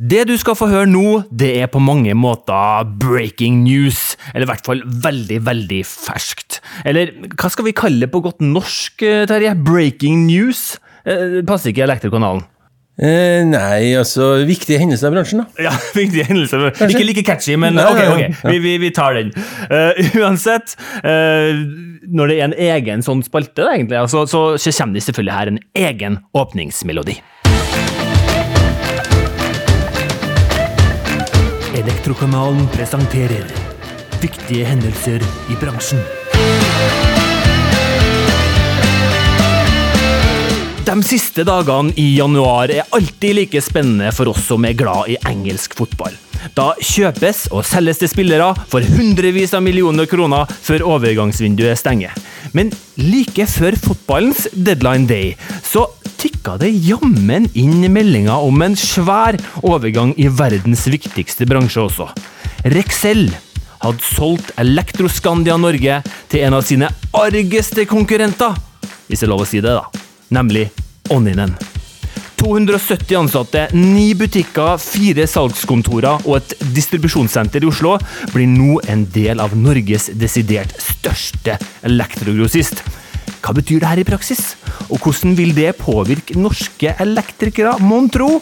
Det du skal få høre nå, det er på mange måter breaking news. Eller i hvert fall veldig, veldig ferskt. Eller hva skal vi kalle det på godt norsk, eh, Terje? Breaking news? Eh, passer ikke Elektrokanalen. Eh, nei, altså Viktige hendelser i bransjen, da. Ja, viktige hendelser. Kanskje? Ikke like catchy, men Nei, ok, ok, ja. vi, vi, vi tar den. Uh, uansett, uh, når det er en egen sånn spalte, da, egentlig, altså, så, så kommer det selvfølgelig her en egen åpningsmelodi. Elektrokanalen presenterer viktige hendelser i bransjen. De siste dagene i januar er alltid like spennende for oss som er glad i engelsk fotball. Da kjøpes og selges det spillere for hundrevis av millioner kroner før overgangsvinduet stenger. Men like før fotballens deadline day så tikka det jammen inn meldinger om en svær overgang i verdens viktigste bransje også. Rexel hadde solgt Elektroskandia Norge til en av sine argeste konkurrenter, hvis det er lov å si det, da. Nemlig Onninen. 270 ansatte, ni butikker, fire salgskontorer og et distribusjonssenter i Oslo blir nå en del av Norges desidert største elektrogrossist. Hva betyr det her i praksis? Og hvordan vil det påvirke norske elektrikere, mon tro?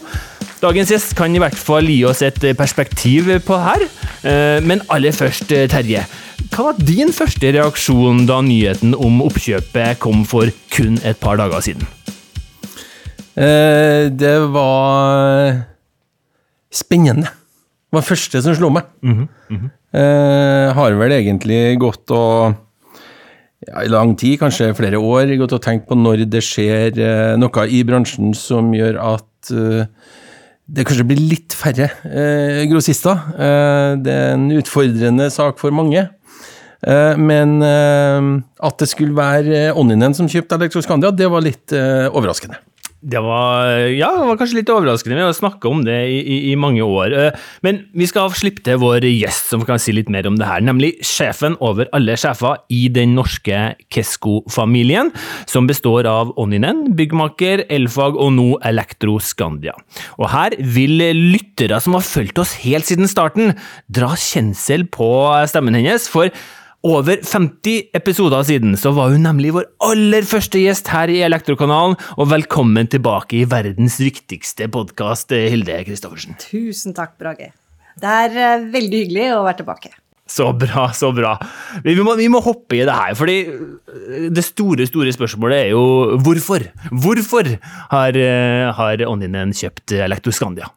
Dagens gjest kan i hvert fall gi oss et perspektiv på her. Eh, Men aller først, eh, Terje. Hva var din første reaksjon da nyheten om oppkjøpet kom for kun et par dager siden? Eh, det var spennende. Det var det første som slo meg. Eh, har vel egentlig gått og ja, i lang tid, kanskje flere år, gått og tenkt på når det skjer eh, noe i bransjen som gjør at eh, det kanskje blir litt færre eh, grossister. Eh, det er en utfordrende sak for mange. Eh, men at det skulle være Onninen som kjøpte Elektroskandia, det var litt overraskende. Det var, ja, det var kanskje litt overraskende. Vi har snakka om det i, i, i mange år. Eh, Men vi skal slippe til vår gjest som kan si litt mer om det her. Nemlig sjefen over alle sjefer i den norske Kesko-familien, som består av Onninen, byggmaker, Elfag og nå Elektro Skandia. Og her vil lyttere som har fulgt oss helt siden starten, dra kjensel på stemmen hennes. for over 50 episoder siden så var hun nemlig vår aller første gjest her i Elektrokanalen, og velkommen tilbake i verdens viktigste podkast, Hilde Kristoffersen. Tusen takk, Brage. Det er eh, veldig hyggelig å være tilbake. Så bra, så bra. Vi må, vi må hoppe i det her, fordi det store, store spørsmålet er jo hvorfor? Hvorfor har, eh, har Onninen kjøpt Elektroskandia?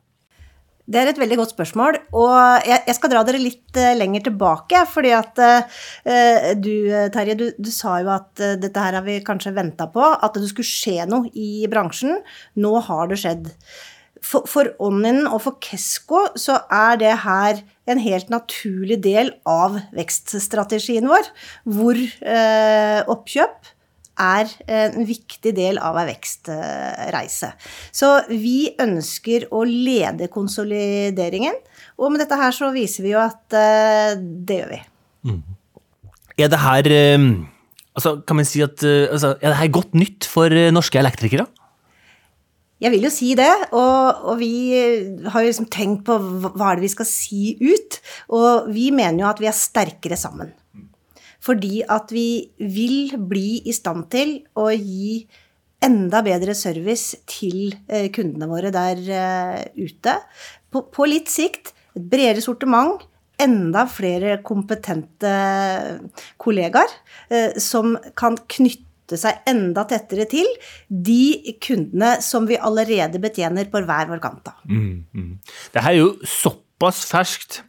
Det er et veldig godt spørsmål, og jeg, skal dra dere litt eh, lenger tilbake. fordi at eh, du, Terje, du, du sa jo at eh, dette her har vi kanskje venta på. At det skulle skje noe i bransjen. Nå har det skjedd. For, for og for Kesko så er det her en helt naturlig del av vekststrategien vår, hvor eh, oppkjøp er en viktig del av ei vekstreise. Så vi ønsker å lede konsolideringen, og med dette her så viser vi jo at eh, det gjør vi. Er det her eh, altså, Kan man si at eh, altså, Er det her godt nytt for eh, norske elektrikere? Jeg vil jo si det, og, og vi har jo liksom tenkt på hva er det vi skal si ut. Og vi mener jo at vi er sterkere sammen. Fordi at vi vil bli i stand til å gi enda bedre service til eh, kundene våre der eh, ute. På, på litt sikt et bredere sortiment, enda flere kompetente kollegaer eh, som kan knytte seg enda tettere til de kundene som vi allerede betjener på hver vår kant. da. Det her er jo såpass ferskt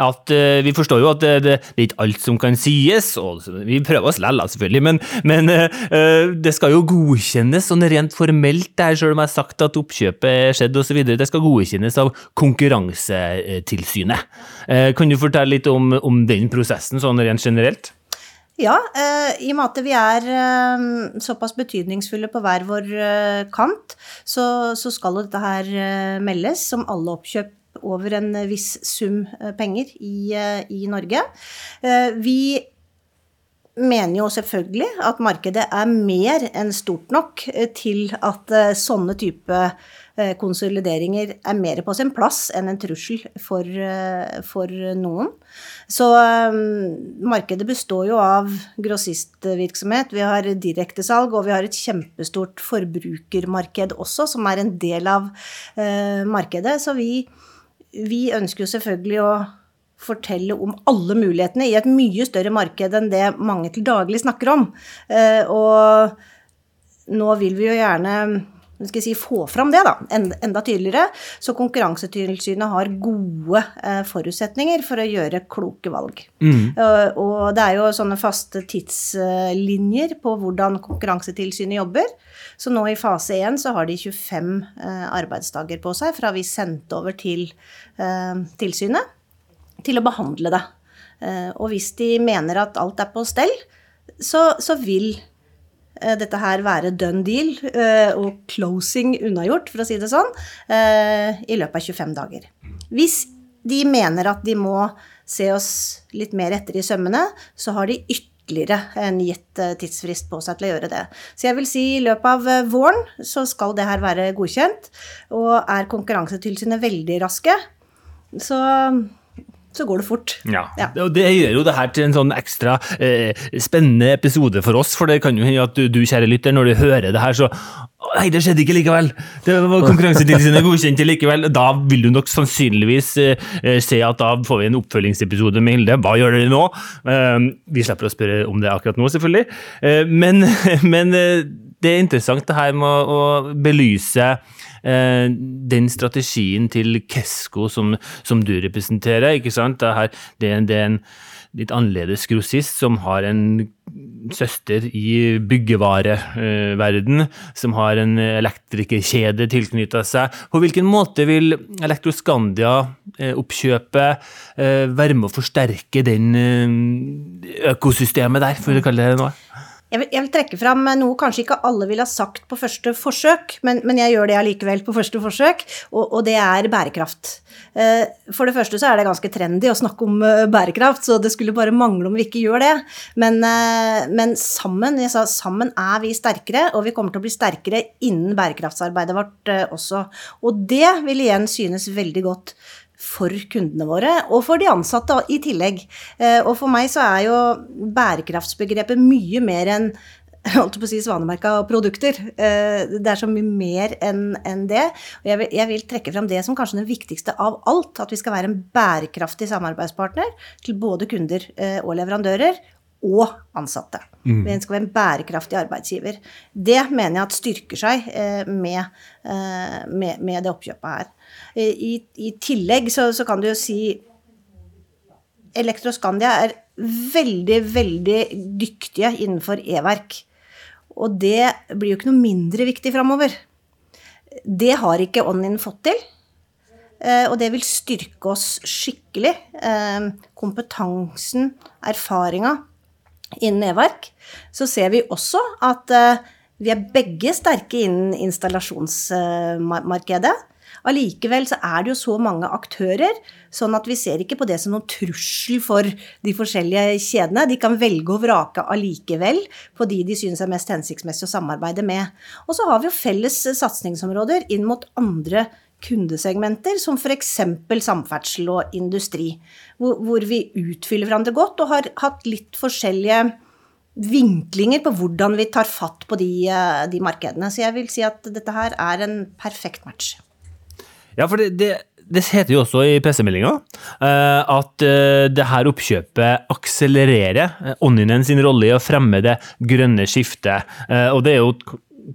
at uh, vi forstår jo at det, det, det er ikke alt som kan sies, og vi prøver oss lell, selvfølgelig, men, men eh, det skal jo godkjennes sånn rent formelt, det her, selv om jeg har sagt at oppkjøpet er skjedd osv. Det skal godkjennes av Konkurransetilsynet. Uh, Kan du fortelle litt om, om den prosessen sånn rent generelt? Ja, i og med at vi er såpass betydningsfulle på hver vår kant, så, skal jo dette her meldes som alle oppkjøp over en viss sum eh, penger i, eh, i Norge. Eh, vi mener jo selvfølgelig at markedet er mer enn stort nok til at sånne type konsolideringer er mer på sin plass enn en trussel for, for noen. Så markedet består jo av grossistvirksomhet, vi har direktesalg, og vi har et kjempestort forbrukermarked også, som er en del av markedet. Så vi, vi ønsker jo selvfølgelig å fortelle om alle mulighetene i et mye større marked enn det mange til daglig snakker om. Eh, og nå vil vi jo gjerne skal si, få fram det da, enda tydeligere. Så Konkurransetilsynet har gode eh, forutsetninger for å gjøre kloke valg. Mm. Og det er jo sånne faste tidslinjer på hvordan Konkurransetilsynet jobber. Så nå i fase 1 så har de 25 eh, arbeidsdager på seg fra vi sendte over til tilsynet til å behandle det. Eh, og hvis de mener at alt er på stell, så, så vil eh, dette her være done deal eh, og closing unnagjort, for å si det sånn, i løpet av 25 dager. Hvis de mener at de må se oss litt mer etter i sømmene, så har de ytterligere en gitt tidsfrist på seg til å gjøre det. Så jeg vil si i løpet av våren så skal det her være godkjent. Og er Konkurransetilsynet veldig raske, så så går det fort. Ja, ja. og Det gjør jo det her til en sånn ekstra eh, spennende episode for oss. For det kan jo hende at du, du, kjære lytter, når du hører det her, så Nei, det skjedde ikke likevel! Det var Konkurransetilsynet godkjente likevel. Da vil du nok sannsynligvis eh, se at da får vi en oppfølgingsepisode med Hilde. Hva gjør dere nå? Eh, vi slipper å spørre om det akkurat nå, selvfølgelig. Eh, men, men eh, det er interessant det her med å, å belyse den strategien til Kesko som, som, du representerer. ikke sant? Det, her, det, det er en litt annerledes grossist som har en søster i byggevareverden, som har en elektrikerkjede tilknytta seg. På hvilken måte vil Elektroskandia-oppkjøpet eh, være med å forsterke den eh, økosystemet der, for å kalle det noe? Jeg vil, jeg vil, trekke fram noe kanskje ikke alle ville ha sagt på første forsøk, men, men jeg gjør det allikevel på første forsøk, og, og, det er bærekraft. Eh, for det første så er det ganske trendy å snakke om eh, bærekraft, så det skulle bare mangle om vi ikke gjør det. Men, eh, men sammen, jeg sa sammen er vi sterkere, og vi kommer til å bli sterkere innen bærekraftsarbeidet vårt også. Og det vil igjen synes veldig godt for kundene våre, og for de ansatte i tillegg. Eh, og for meg så er jo bærekraftsbegrepet mye mer enn holdt på å si svanemerka produkter. Eh, det er så mye mer enn det. Og jeg vil, jeg vil trekke fram det som kanskje den viktigste av alt. At vi skal være en bærekraftig samarbeidspartner til både kunder eh, og leverandører og ansatte. Mm. Vi skal være en bærekraftig arbeidsgiver. Det mener jeg at styrker seg med, med, med det oppkjøpet her. I, i tillegg så, så, kan du jo si Elektroskandia er veldig, veldig dyktige innenfor e-verk. Og det blir jo ikke noe mindre viktig framover. Det har ikke Ånden fått til. Eh, og det vil styrke oss skikkelig. Eh, kompetansen, erfaringa innen e-verk. Så ser vi også at eh, vi er begge sterke innen installasjonsmarkedet. Allikevel så er det jo så mange aktører, sånn at vi ser ikke på det som noen trussel for de forskjellige kjedene. De kan velge og vrake allikevel på de de synes er mest hensiktsmessig å samarbeide med. Og så har vi jo felles satsingsområder inn mot andre kundesegmenter, som f.eks. samferdsel og industri, hvor, hvor vi utfyller hverandre godt og har hatt litt forskjellige vinklinger på hvordan vi tar fatt på de, de markedene. Så jeg vil si at dette her er en perfekt match. Ja, for det, det, det heter jo også i pressemeldinga uh, at uh, det her oppkjøpet akselererer Onninen sin rolle i å fremme det grønne skiftet. Og det er jo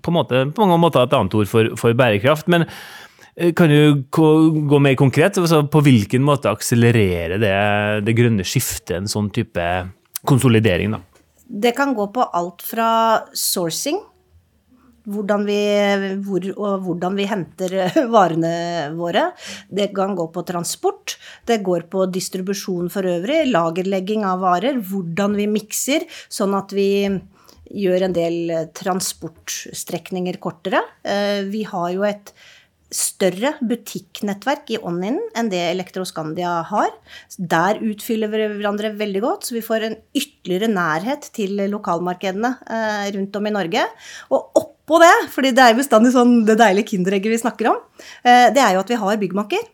på, måte, på, mange måter et annet ord for, for bærekraft. men kan du gå mer konkret? Altså, på hvilken måte akselererer det, det grønne skiftet en sånn type konsolidering? da? Det kan gå på alt fra sourcing hvordan vi, hvor og hvordan vi henter varene våre. Det kan gå på transport, det går på distribusjon for øvrig, lagerlegging av varer, hvordan vi mikser, sånn at vi gjør en del transportstrekninger kortere. Eh, vi har jo et større butikknettverk i Ånden enn det Elektroskandia har. Der utfyller vi hverandre veldig godt, så vi får en ytterligere nærhet til lokalmarkedene eh, rundt om i Norge. Og oppå det, fordi det er bestandig sånn det deilige kinderegget vi snakker om, eh, det er jo at vi har byggmakker.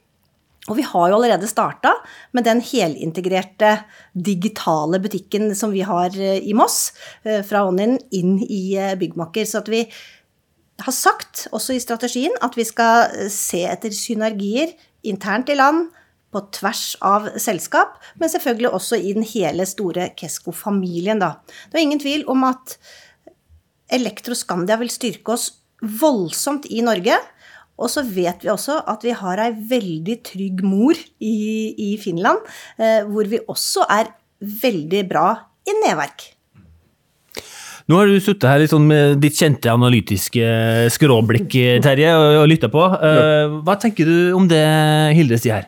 Og vi har jo allerede starta med den helintegrerte digitale butikken som vi har eh, i Moss, fra Ånden inn i byggmakker. Så at vi har sagt, også i strategien, at vi skal se etter synergier internt i land, på tvers av selskap, men selvfølgelig også i den hele store Kesko-familien, da. Det er ingen tvil om at Elektroskandia vil styrke oss voldsomt i Norge. Og så vet vi også at vi har ei veldig trygg mor i, i Finland, eh, hvor vi også er veldig bra i nedverk. Nå har du sittet her liksom med ditt kjente analytiske skråblikk, Terje, og, og lytta på. Uh, hva tenker du om det Hilde sier her?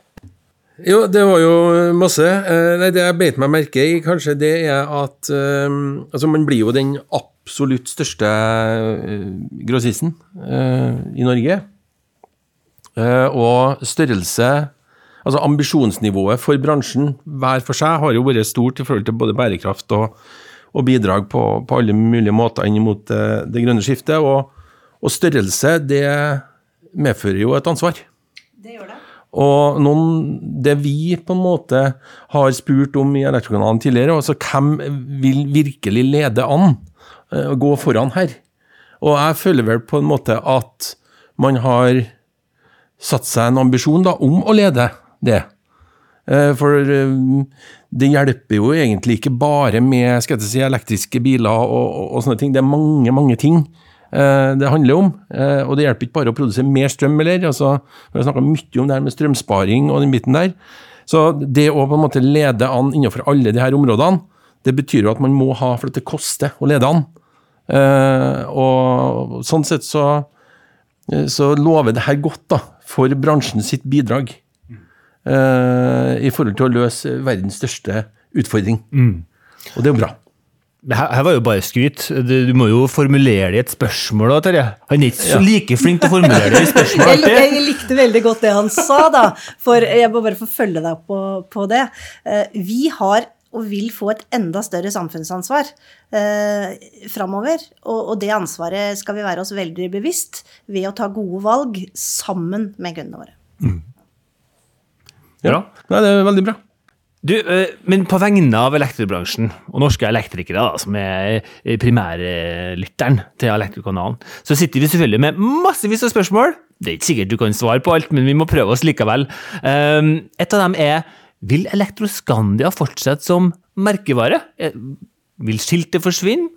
Jo, det var jo masse. Uh, nei, det jeg beit meg merke i, kanskje, det er at uh, Altså, man blir jo den absolutt største grossisten i Norge. og størrelse Altså ambisjonsnivået for bransjen hver for seg har jo vært stort i forhold til både bærekraft og og bidrag på, på, alle mulige måter inn mot det, det grønne skiftet. Og, og, størrelse, det medfører jo et ansvar. Det gjør det. Og noen, det vi på en måte har spurt om i Elektrokanalen tidligere, altså hvem vil virkelig lede an, eh, og gå foran her? Og jeg føler vel på en måte at man har satt seg en ambisjon da, om å lede det. Eh, for eh, det hjelper jo egentlig ikke bare med skal jeg si, elektriske biler og, og, og, sånne ting. Det er mange, mange ting eh, det handler om. Og det hjelper ikke bare å produsere mer strøm, eller. Altså, vi har snakka mye om det her med strømsparing og den biten der. Så det å på en måte lede an innenfor alle de her områdene, det betyr jo at man må ha, for det koster å lede an. Og sånn sett så, så lover det her godt da, for bransjen sitt bidrag. Uh, i forhold til å løse verdens største utfordring. Mm. Og det er jo bra. Det her, var jo bare skryt. Du, du, må jo formulere det i et spørsmål da, Terje. Han er ikke så like flink til å formulere det i spørsmål. jeg, jeg, likte veldig godt det han sa, da. For jeg må bare få følge deg på, på det. Uh, vi har og vil få et enda større samfunnsansvar eh, framover. Og, og, det ansvaret skal vi være oss veldig bevisst ved å ta gode valg sammen med kundene våre. Ja. Nei, det er veldig bra. Du, eh, men på vegne av elektrobransjen og norske elektrikere, da, som er primærlytteren til Elektrokanalen, så sitter vi selvfølgelig med massevis av spørsmål. Det er ikke sikkert du kan svare på alt, men vi må prøve oss likevel. Ehm, et av dem er vil Elektroskandia fortsette som merkevare? Eh, vil skiltet forsvinne?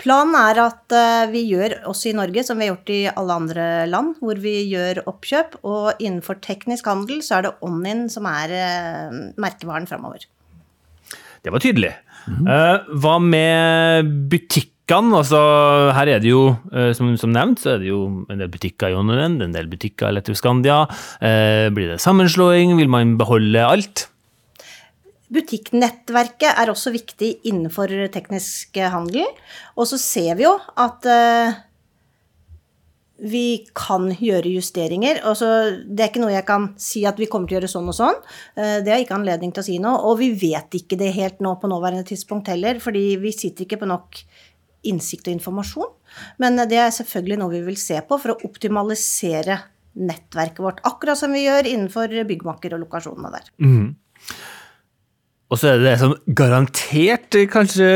Planen er at eh, vi gjør også i Norge som vi har gjort i alle andre land, hvor vi gjør oppkjøp. Og innenfor teknisk handel så er det Onin som er eh, merkevaren framover. Det var tydelig. Mm -hmm. Hva med butikkene? Altså, her er det jo, som, som, nevnt, så er det jo en del butikker i Onin, en del butikker i Elektroskandia. Blir det sammenslåing? Vil man beholde alt? Butikknettverket er også viktig innenfor teknisk handel. Og så ser vi jo at uh, vi kan gjøre justeringer. Altså, det er ikke noe jeg kan si at vi kommer til å gjøre sånn og sånn. Uh, det har ikke anledning til å si noe. Og vi vet ikke det helt nå på nåværende tidspunkt heller, fordi vi sitter ikke på nok innsikt og informasjon. Men det er selvfølgelig noe vi vil se på for å optimalisere nettverket vårt. Akkurat som vi gjør innenfor byggmakker og lokasjonene der. Mm. Og så er det det som garantert kanskje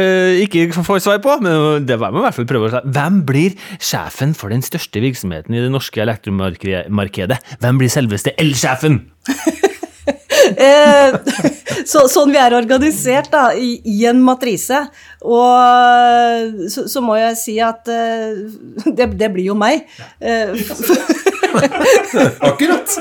ikke får svar på, men det må i hvert fall prøve å si. Hvem blir sjefen for den største virksomheten i det norske elektromarkedet? Hvem blir selveste elsjefen? eh, så, sånn vi er organisert da, i, i en matrise. Og så, så, må jeg si at uh, det, det, blir jo meg. Uh, Akkurat!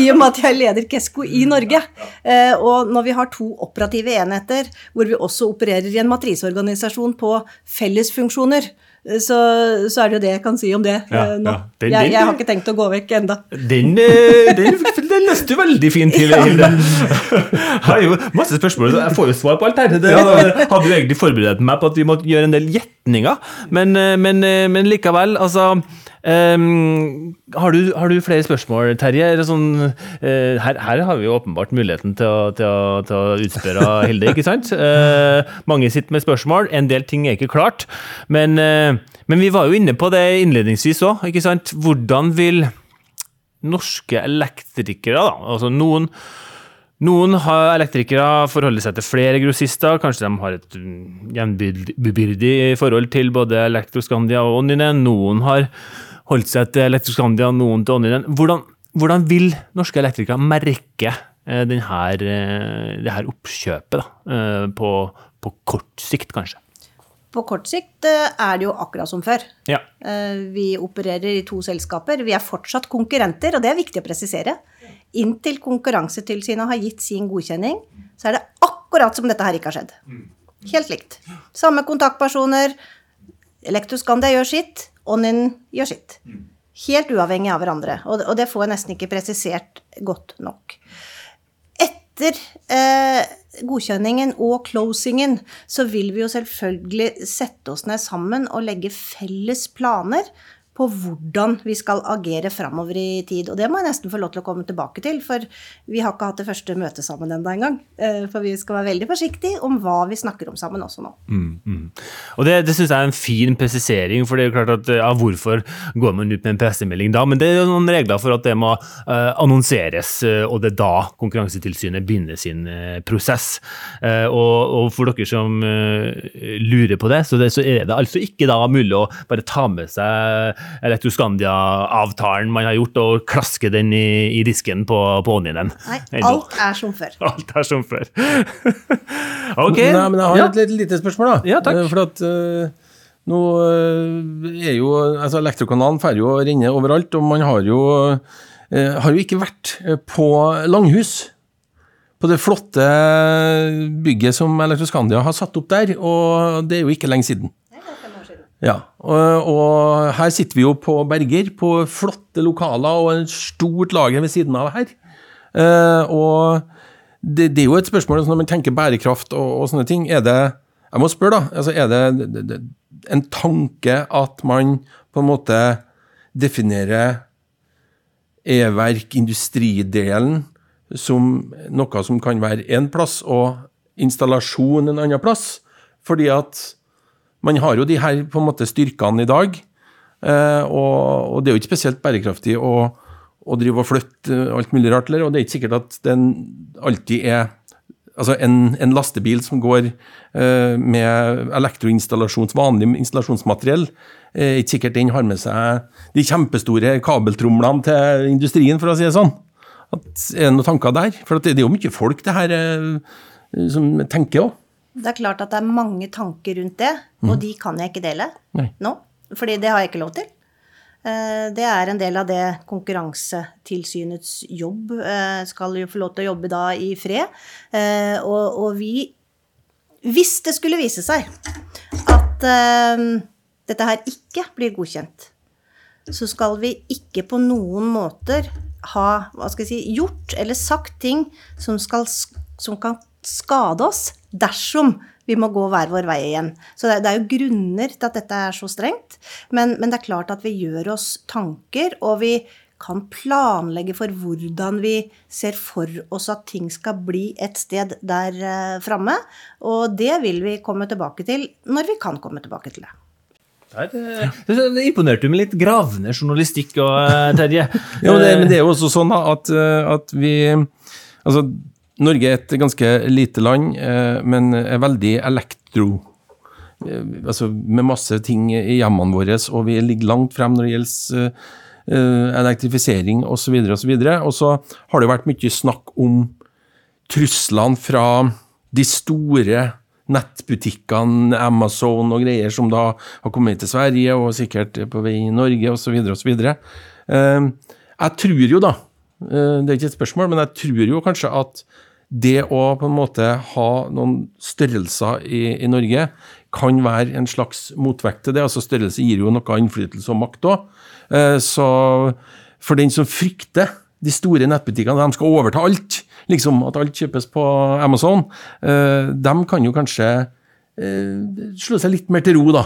I og med at jeg leder Kesko i Norge. Eh, og når vi har to operative enheter hvor vi også opererer i en matriseorganisasjon på fellesfunksjoner, eh, så, så, er det jo det jeg kan si om det ja, eh, nå. Ja. Den, jeg, jeg, har ikke tenkt å gå vekk enda. Den, den, den løste du veldig fint til, Hilde. Jeg har jo masse spørsmål, jeg får jo svar på alt her. Det, hadde jo egentlig forberedt meg på at vi måtte gjøre en del gjetninger, men, men, men likevel, altså Um, har, du, har, du, flere spørsmål, Terje? Sånn, uh, her, her, har vi jo åpenbart muligheten til å, til å, til å utspørre Hilde, ikke sant? Uh, mange sitter med spørsmål, en del ting er ikke klart. Men, uh, men vi var jo inne på det innledningsvis òg, ikke sant? Hvordan vil norske elektrikere, da, altså noen noen elektrikere forholder seg til flere grossister, kanskje de har et jevnbyrdig forhold til både Elektroskandia og Onninen. Noen har holdt seg til Elektroskandia, noen til Onninen. Hvordan, hvordan, vil norske elektrikere merke eh, denne, eh, det her oppkjøpet da, eh, på, på kort sikt, kanskje? På kort sikt er det jo akkurat som før. Ja. Vi opererer i to selskaper. Vi er fortsatt konkurrenter, og det er viktig å presisere. Inntil Konkurransetilsynet har gitt sin godkjenning, så er det akkurat som dette her ikke har skjedd. Helt likt. Samme kontaktpersoner. Elektroskandia gjør sitt, Onin gjør sitt. Helt uavhengig av hverandre. Og det får jeg nesten ikke presisert godt nok. Etter eh, godkjenningen og closingen så vil vi jo selvfølgelig sette oss ned sammen og legge felles planer på hvordan vi skal agere framover i tid. Og det må jeg nesten få lov til å komme tilbake til, for vi har ikke hatt det første møtet sammen enda engang. Eh, for vi skal være veldig forsiktige om hva vi snakker om sammen også nå. Mm, mm. Og Det, det syns jeg er en fin presisering, for det er jo klart at ja, hvorfor går man ut med en pressemelding da? Men det er jo noen regler for at det må uh, annonseres, og det er da Konkurransetilsynet begynner sin prosess. Og, og, for dere som lurer på det så, det, så er det altså ikke da mulig å bare ta med seg Elektroskandia-avtalen man har gjort, og klaske den i, i disken på, på Onninen. Nei, alt er som før. Alt er som før. ok. Nei, men jeg har ja. et litt lite spørsmål, da. Ja, takk. Eh, for at uh, nå eh, er jo altså Elektrokanalen får jo renne overalt, og man har jo, har jo ikke vært på Langhus på det flotte bygget som Elektroskandia har satt opp der, og det er jo ikke lenge siden. Ja, og, og, her sitter vi jo på Berger, på flotte lokaler og en stort lager ved siden av her. Eh, og det, det, er jo et spørsmål altså når man tenker bærekraft og, og, sånne ting. Er det Jeg må spørre, da. Altså, er det, det, en tanke at man på en måte definerer e-verk, industridelen, som noe som kan være én plass, og installasjon en annen plass? Fordi at man har jo de her på en måte styrkene i dag, eh, og, og det er jo ikke spesielt bærekraftig å, å drive og flytte alt mulig rart, og det er ikke sikkert at den alltid er Altså en, en lastebil som går uh, med elektroinstallasjons, vanlig installasjonsmateriell, er ikke sikkert den har med seg de kjempestore kabeltromlene til industrien, for å si det sånn. At, er det noen tanker der? For det, det er jo mye folk det her som tenker òg. Det er klart at det er mange tanker rundt det, og mm. de kan jeg ikke dele Nei. nå. Fordi det har jeg ikke lov til. Eh, det er en del av det Konkurransetilsynets jobb eh, skal jo få lov til å jobbe da i fred. Eh, og, og vi Hvis det skulle vise seg at dette her ikke blir godkjent, så skal vi ikke på noen måter ha hva skal jeg si, gjort eller sagt ting som, skal, som kan skade oss dersom vi må gå hver vår vei igjen. Så det, det er jo grunner til at dette er så strengt. Men, men, det er klart at vi gjør oss tanker, og vi kan planlegge for hvordan vi ser for oss at ting skal bli et sted der eh, framme. Og det vil vi komme tilbake til når vi kan komme tilbake til det. Der, det imponerte jo med litt gravende journalistikk, og, eh, Terje. ja, men det, men det, er jo også sånn at, eh, at vi Altså, Norge er et ganske lite land, eh, men er veldig elektro eh, altså med masse ting i hjemmene våre, og vi ligger langt frem når det gjelder uh, elektrifisering osv. Videre, og, så har det vært mye snakk om truslene fra de store nettbutikkene, Amazon og greier, som da har kommet til Sverige og sikkert på vei i Norge osv. osv. Jeg tror jo, da, det er ikke et spørsmål, men jeg tror jo kanskje at det å på en måte ha noen størrelser i, i, Norge kan være en slags motvekt til det. altså Størrelse gir jo noe innflytelse og makt òg. Eh, så for den som frykter de store nettbutikkene, de skal overta alt, liksom at alt kjøpes på Amazon, eh, de kan jo kanskje eh, slå seg litt mer til ro, da.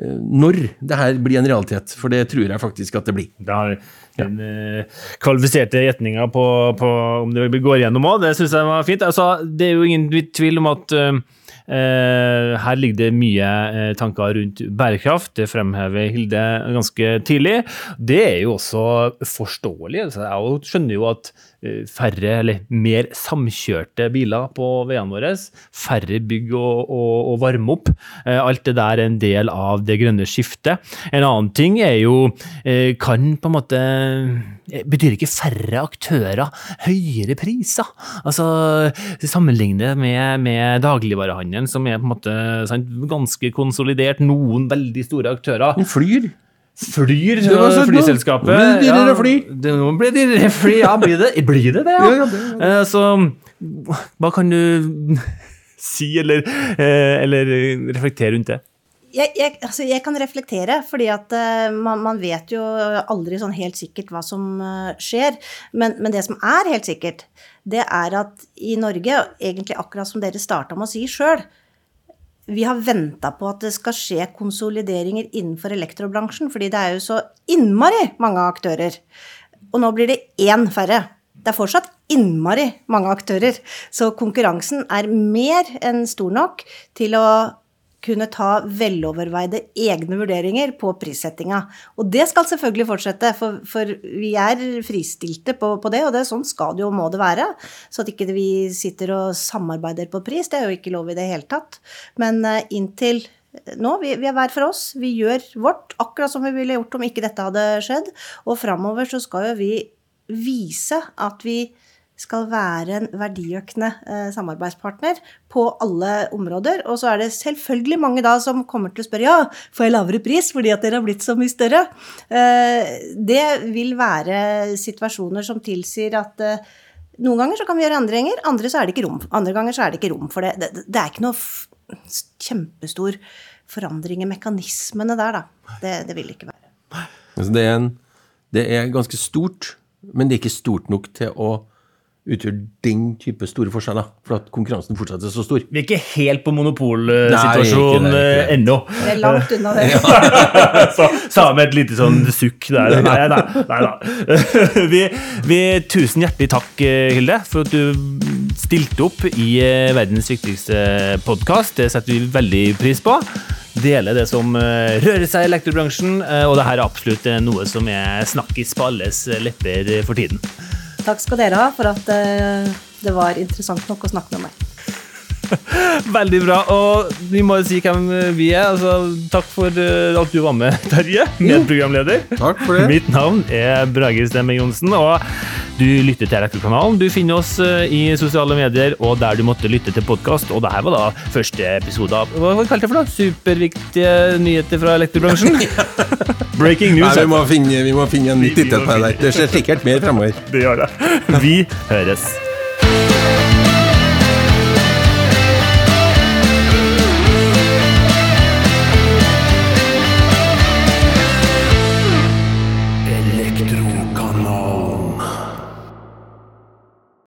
Eh, når det her blir en realitet. For det tror jeg faktisk at det blir. Det har den ja. kvalifiserte gjetninga på, på om det går gjennom òg, det syns jeg var fint. Altså, det er jo ingen tvil om at eh, Eh, her ligger det mye eh, tanker rundt bærekraft, det fremhever Hilde ganske tidlig. Det er jo også forståelig. Altså, jeg skjønner jo at eh, færre eller mer samkjørte biler på veiene våre, færre bygg å, å, å varme opp. Alt det der er en del av det grønne skiftet. En annen ting er jo Kan på en måte Betyr ikke færre aktører høyere priser? Altså, Sammenlignet med, med dagligvarehandelen, som er på en måte sant, ganske konsolidert, noen veldig store aktører. Den flyr. Flyr sånn, flyselskapet. Nå blir det dyrere fly. det, nå blir det dyrere fly. Ja, blir det blir det? det ja. Ja, ja, det- Eh, Så hva kan du si, eller, eh, eller reflektere rundt det? Jeg, jeg, altså jeg kan reflektere, fordi at eh, man, man vet jo aldri sånn helt sikkert hva som skjer. Men, men det som er helt sikkert, det er at i Norge, egentlig akkurat som dere starta med å si sjøl, vi har venta på at det skal skje konsolideringer innenfor elektrobransjen, fordi det er jo så innmari mange aktører. Og nå blir det én færre. Det er fortsatt innmari mange aktører. Så konkurransen er mer enn stor nok til å kunne ta veloverveide egne vurderinger på prissettinga. Og det skal selvfølgelig fortsette, for, for vi er fristilte på, på, det, og det, sånn skal det jo må det være. Så at ikke vi sitter og samarbeider på pris, det er jo ikke lov i det hele tatt. Men uh, inntil nå, vi, vi, er hver for oss. Vi gjør vårt, akkurat som vi ville gjort om ikke dette hadde skjedd. Og framover så skal jo vi vise at vi skal være en verdiøkende eh, samarbeidspartner på alle områder. Og så er det selvfølgelig mange da som kommer til å spørre ja, får jeg lavere pris fordi at dere har blitt så mye større. Eh, det vil være situasjoner som tilsier at eh, noen ganger så kan vi gjøre endringer, andre, så er det ikke rom, andre ganger så er det ikke rom for det. Det, det er ikke noe kjempestor forandring i mekanismene der, da. Det, det vil det ikke være. Altså det, er en, det er ganske stort, men det er ikke stort nok til å utgjør den type store forskjeller, for at konkurransen fortsatt er så stor. Vi er ikke helt på monopolsituasjon ennå. Vi er langt unna det. så sa med et lite sånn sukk der. Nei, nei, nei da. Vi, vi, tusen hjertelig takk, Hilde, for at du stilte opp i verdens viktigste podkast. Det setter vi veldig pris på. Dele det som rører seg i elektrobransjen, og det her er absolutt noe som er snakkis på alles lepper for tiden. Takk skal dere ha for at det var interessant nok å snakke med meg. Veldig bra. Og vi må si hvem vi er. Altså, takk for at du var med, Terje, medprogramleder. Takk for det. Mitt navn er Brage Stemme Johnsen, og du lytter til Elektrokanalen. Du finner oss i sosiale medier og der du måtte lytte til podkast. Og det her var da første episode av hva kalte det for noe? Superviktige nyheter fra elektrobransjen? Breaking news. Nei, vi, må finne, vi må finne en ny tittel på det der. Det skjer sikkert mer fremover. Det gjør det. Vi høres.